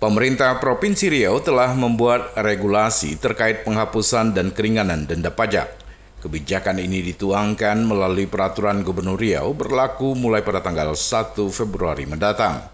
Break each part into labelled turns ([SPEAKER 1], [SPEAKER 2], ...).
[SPEAKER 1] Pemerintah Provinsi Riau telah membuat regulasi terkait penghapusan dan keringanan denda pajak. Kebijakan ini dituangkan melalui peraturan Gubernur Riau berlaku mulai pada tanggal 1 Februari mendatang.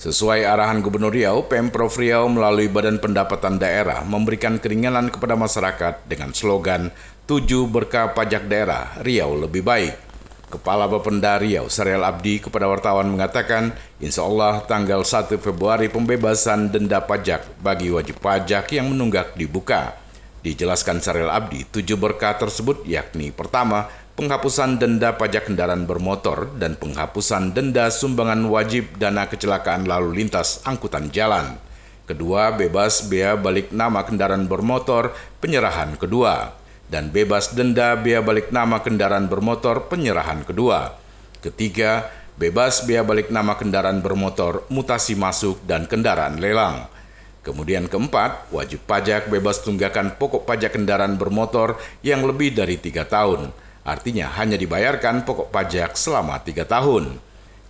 [SPEAKER 1] Sesuai arahan Gubernur Riau, Pemprov Riau melalui Badan Pendapatan Daerah memberikan keringanan kepada masyarakat dengan slogan 7 berkah pajak daerah Riau lebih baik. Kepala Bapenda Riau, Serial Abdi, kepada wartawan mengatakan, insya Allah tanggal 1 Februari pembebasan denda pajak bagi wajib pajak yang menunggak dibuka. Dijelaskan Serial Abdi, tujuh berkah tersebut yakni pertama, penghapusan denda pajak kendaraan bermotor dan penghapusan denda sumbangan wajib dana kecelakaan lalu lintas angkutan jalan. Kedua, bebas bea balik nama kendaraan bermotor, penyerahan kedua dan bebas denda bea balik nama kendaraan bermotor penyerahan kedua. Ketiga, bebas bea balik nama kendaraan bermotor mutasi masuk dan kendaraan lelang. Kemudian keempat, wajib pajak bebas tunggakan pokok pajak kendaraan bermotor yang lebih dari tiga tahun. Artinya hanya dibayarkan pokok pajak selama tiga tahun.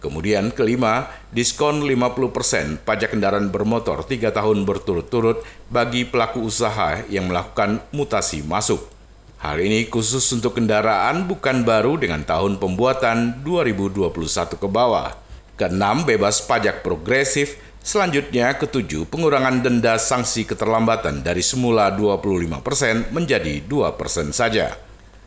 [SPEAKER 1] Kemudian kelima, diskon 50% pajak kendaraan bermotor tiga tahun berturut-turut bagi pelaku usaha yang melakukan mutasi masuk. Hal ini khusus untuk kendaraan bukan baru dengan tahun pembuatan 2021 ke bawah. Keenam, bebas pajak progresif. Selanjutnya, ketujuh, pengurangan denda sanksi keterlambatan dari semula 25% menjadi 2% saja.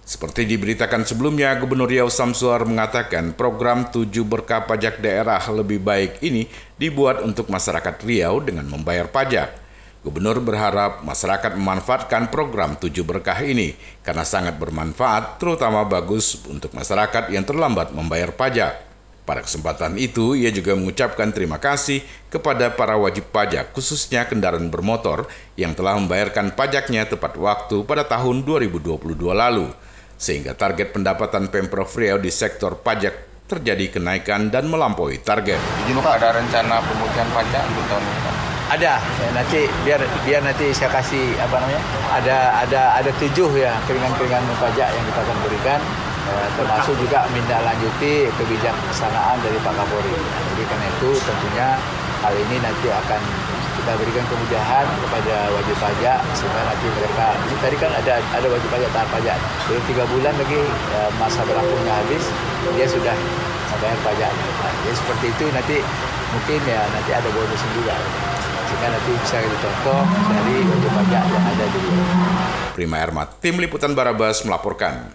[SPEAKER 1] Seperti diberitakan sebelumnya, Gubernur Riau Samsuar mengatakan program tujuh berkah pajak daerah lebih baik ini dibuat untuk masyarakat Riau dengan membayar pajak. Gubernur berharap masyarakat memanfaatkan program tujuh berkah ini karena sangat bermanfaat, terutama bagus untuk masyarakat yang terlambat membayar pajak. Pada kesempatan itu, ia juga mengucapkan terima kasih kepada para wajib pajak, khususnya kendaraan bermotor, yang telah membayarkan pajaknya tepat waktu pada tahun 2022 lalu, sehingga target pendapatan Pemprov Riau di sektor pajak terjadi kenaikan dan melampaui target.
[SPEAKER 2] Jadi Pak ada rencana pemutihan pajak untuk tahun ini?
[SPEAKER 3] Ada nanti biar biar nanti saya kasih apa namanya ada ada ada tujuh ya keringan-keringan pajak yang kita akan berikan eh, termasuk juga minta lanjuti kebijaksanaan dari Pak Kapolri. Jadi karena itu tentunya hal ini nanti akan kita berikan kemudahan kepada wajib pajak sehingga nanti mereka tadi kan ada ada wajib pajak tahap pajak belum tiga bulan lagi eh, masa berlakunya habis dia sudah membayar pajaknya. Nah, jadi seperti itu nanti mungkin ya nanti ada bonus juga sehingga nanti bisa dicontoh dari wajib pajak yang ada di
[SPEAKER 1] Prima Ermat, Tim Liputan Barabas melaporkan.